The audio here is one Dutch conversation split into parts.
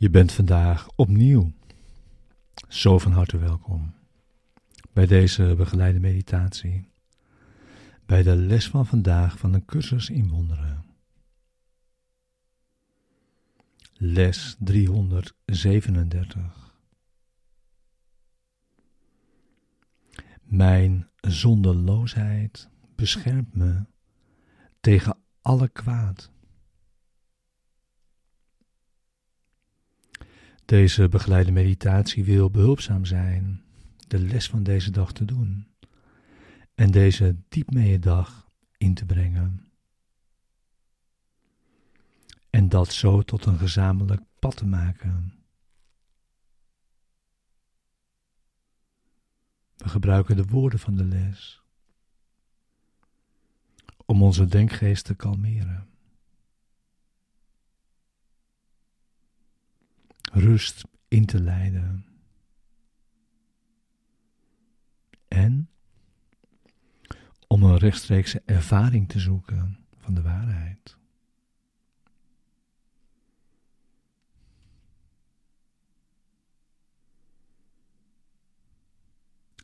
Je bent vandaag opnieuw zo van harte welkom bij deze begeleide meditatie, bij de les van vandaag van een cursus in wonderen. Les 337. Mijn zonderloosheid beschermt me tegen alle kwaad. Deze begeleide meditatie wil behulpzaam zijn de les van deze dag te doen en deze diep dag in te brengen. En dat zo tot een gezamenlijk pad te maken. We gebruiken de woorden van de les om onze denkgeest te kalmeren. Rust in te leiden. En om een rechtstreekse ervaring te zoeken van de waarheid.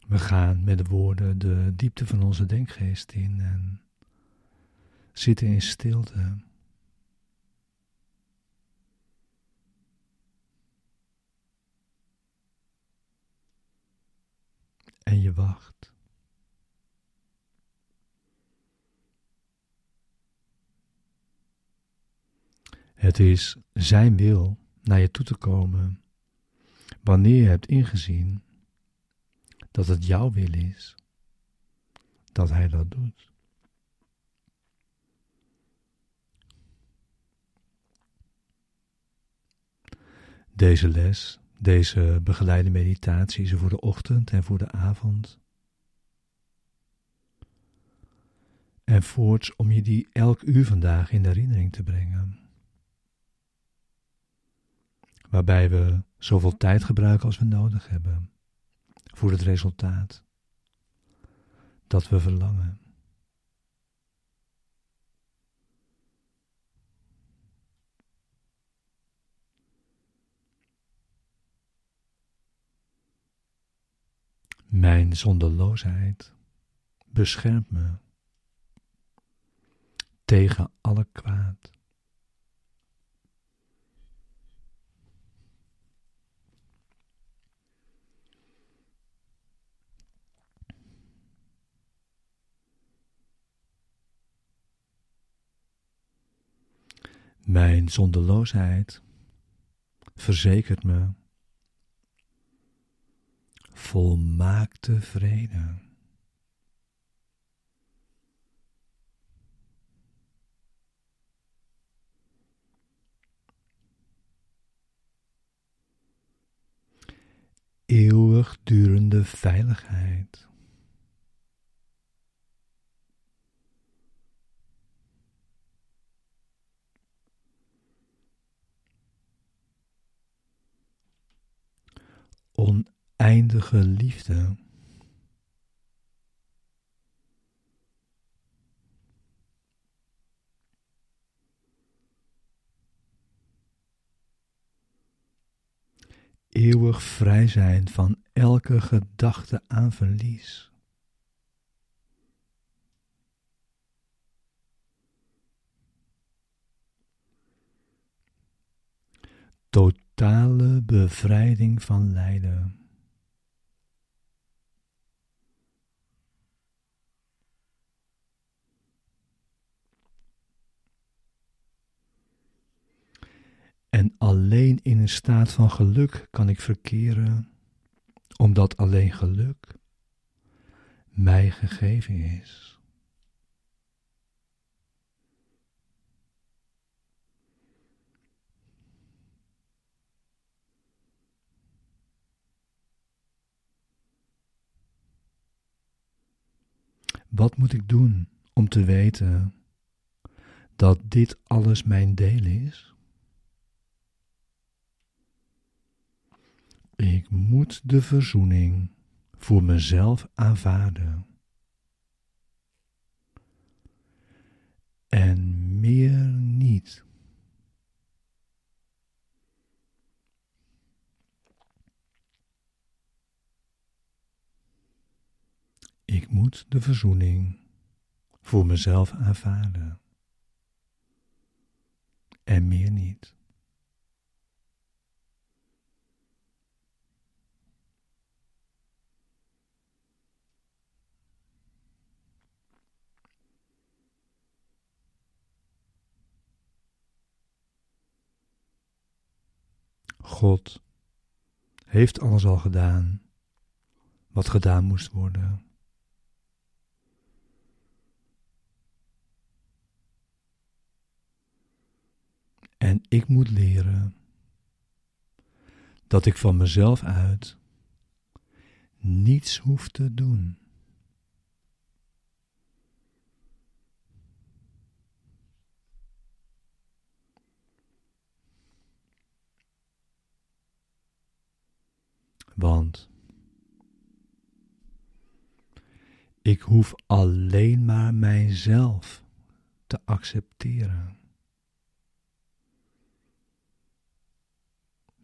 We gaan met de woorden de diepte van onze denkgeest in en zitten in stilte. en Het is Zijn wil naar je toe te komen wanneer je hebt ingezien dat het jouw wil is dat Hij dat doet. Deze les deze begeleide meditatie is voor de ochtend en voor de avond. En voorts om je die elk uur vandaag in herinnering te brengen. Waarbij we zoveel tijd gebruiken als we nodig hebben voor het resultaat dat we verlangen. Mijn zonderloosheid beschermt me tegen alle kwaad. Mijn zonderloosheid verzekert me volmaakte vrede. Eeuwigdurende veiligheid. Eindige liefde. Eeuwig vrij zijn van elke gedachte aan verlies. Totale bevrijding van lijden. En alleen in een staat van geluk kan ik verkeren, omdat alleen geluk mij gegeven is. Wat moet ik doen om te weten dat dit alles mijn deel is? Ik moet de verzoening voor mezelf aanvaarden. En meer niet. Ik moet de verzoening voor mezelf aanvaarden. En meer niet. God heeft alles al gedaan wat gedaan moest worden. En ik moet leren dat ik van mezelf uit niets hoef te doen. Want ik hoef alleen maar mijzelf te accepteren.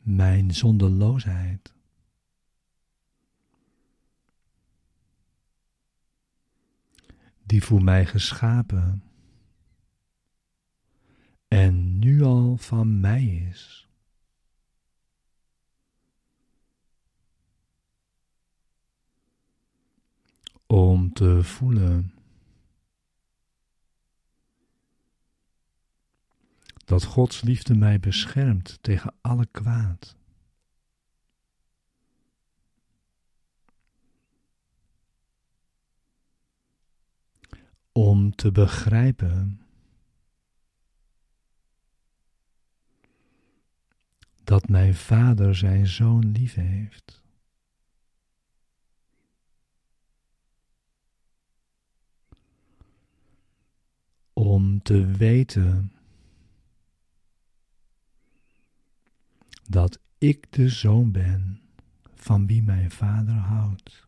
Mijn zonderloosheid. Die voor mij geschapen en nu al van mij is. Om te voelen dat Gods liefde mij beschermt tegen alle kwaad. Om te begrijpen dat mijn vader zijn zoon lief heeft. Om te weten dat ik de zoon ben van wie mijn vader houdt.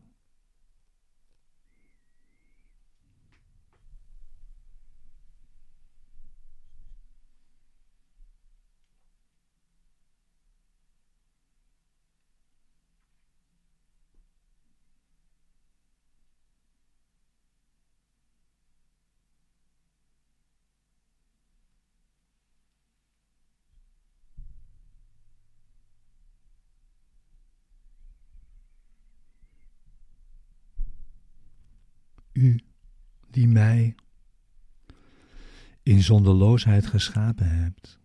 U die mij in zonderloosheid geschapen hebt.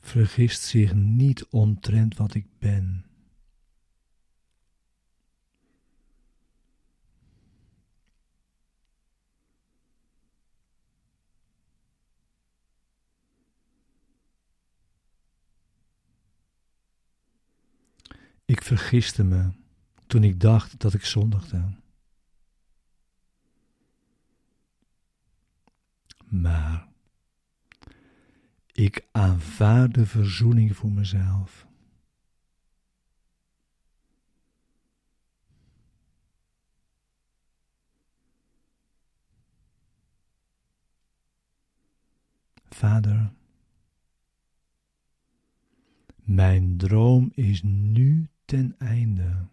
Vergist zich niet omtrent wat ik ben. Ik vergiste me toen ik dacht dat ik zondigde. Maar ik aanvaard de verzoening voor mezelf. Vader, mijn droom is nu ten einde.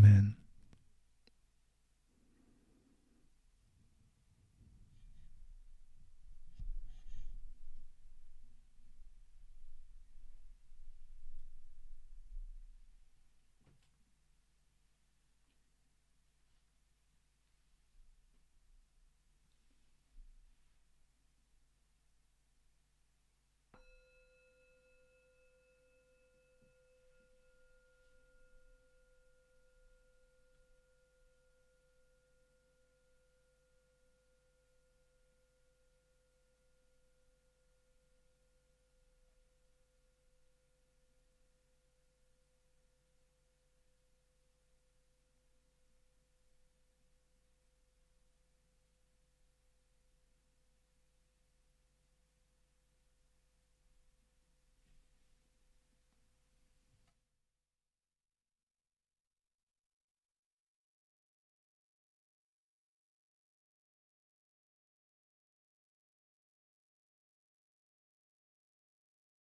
Amen.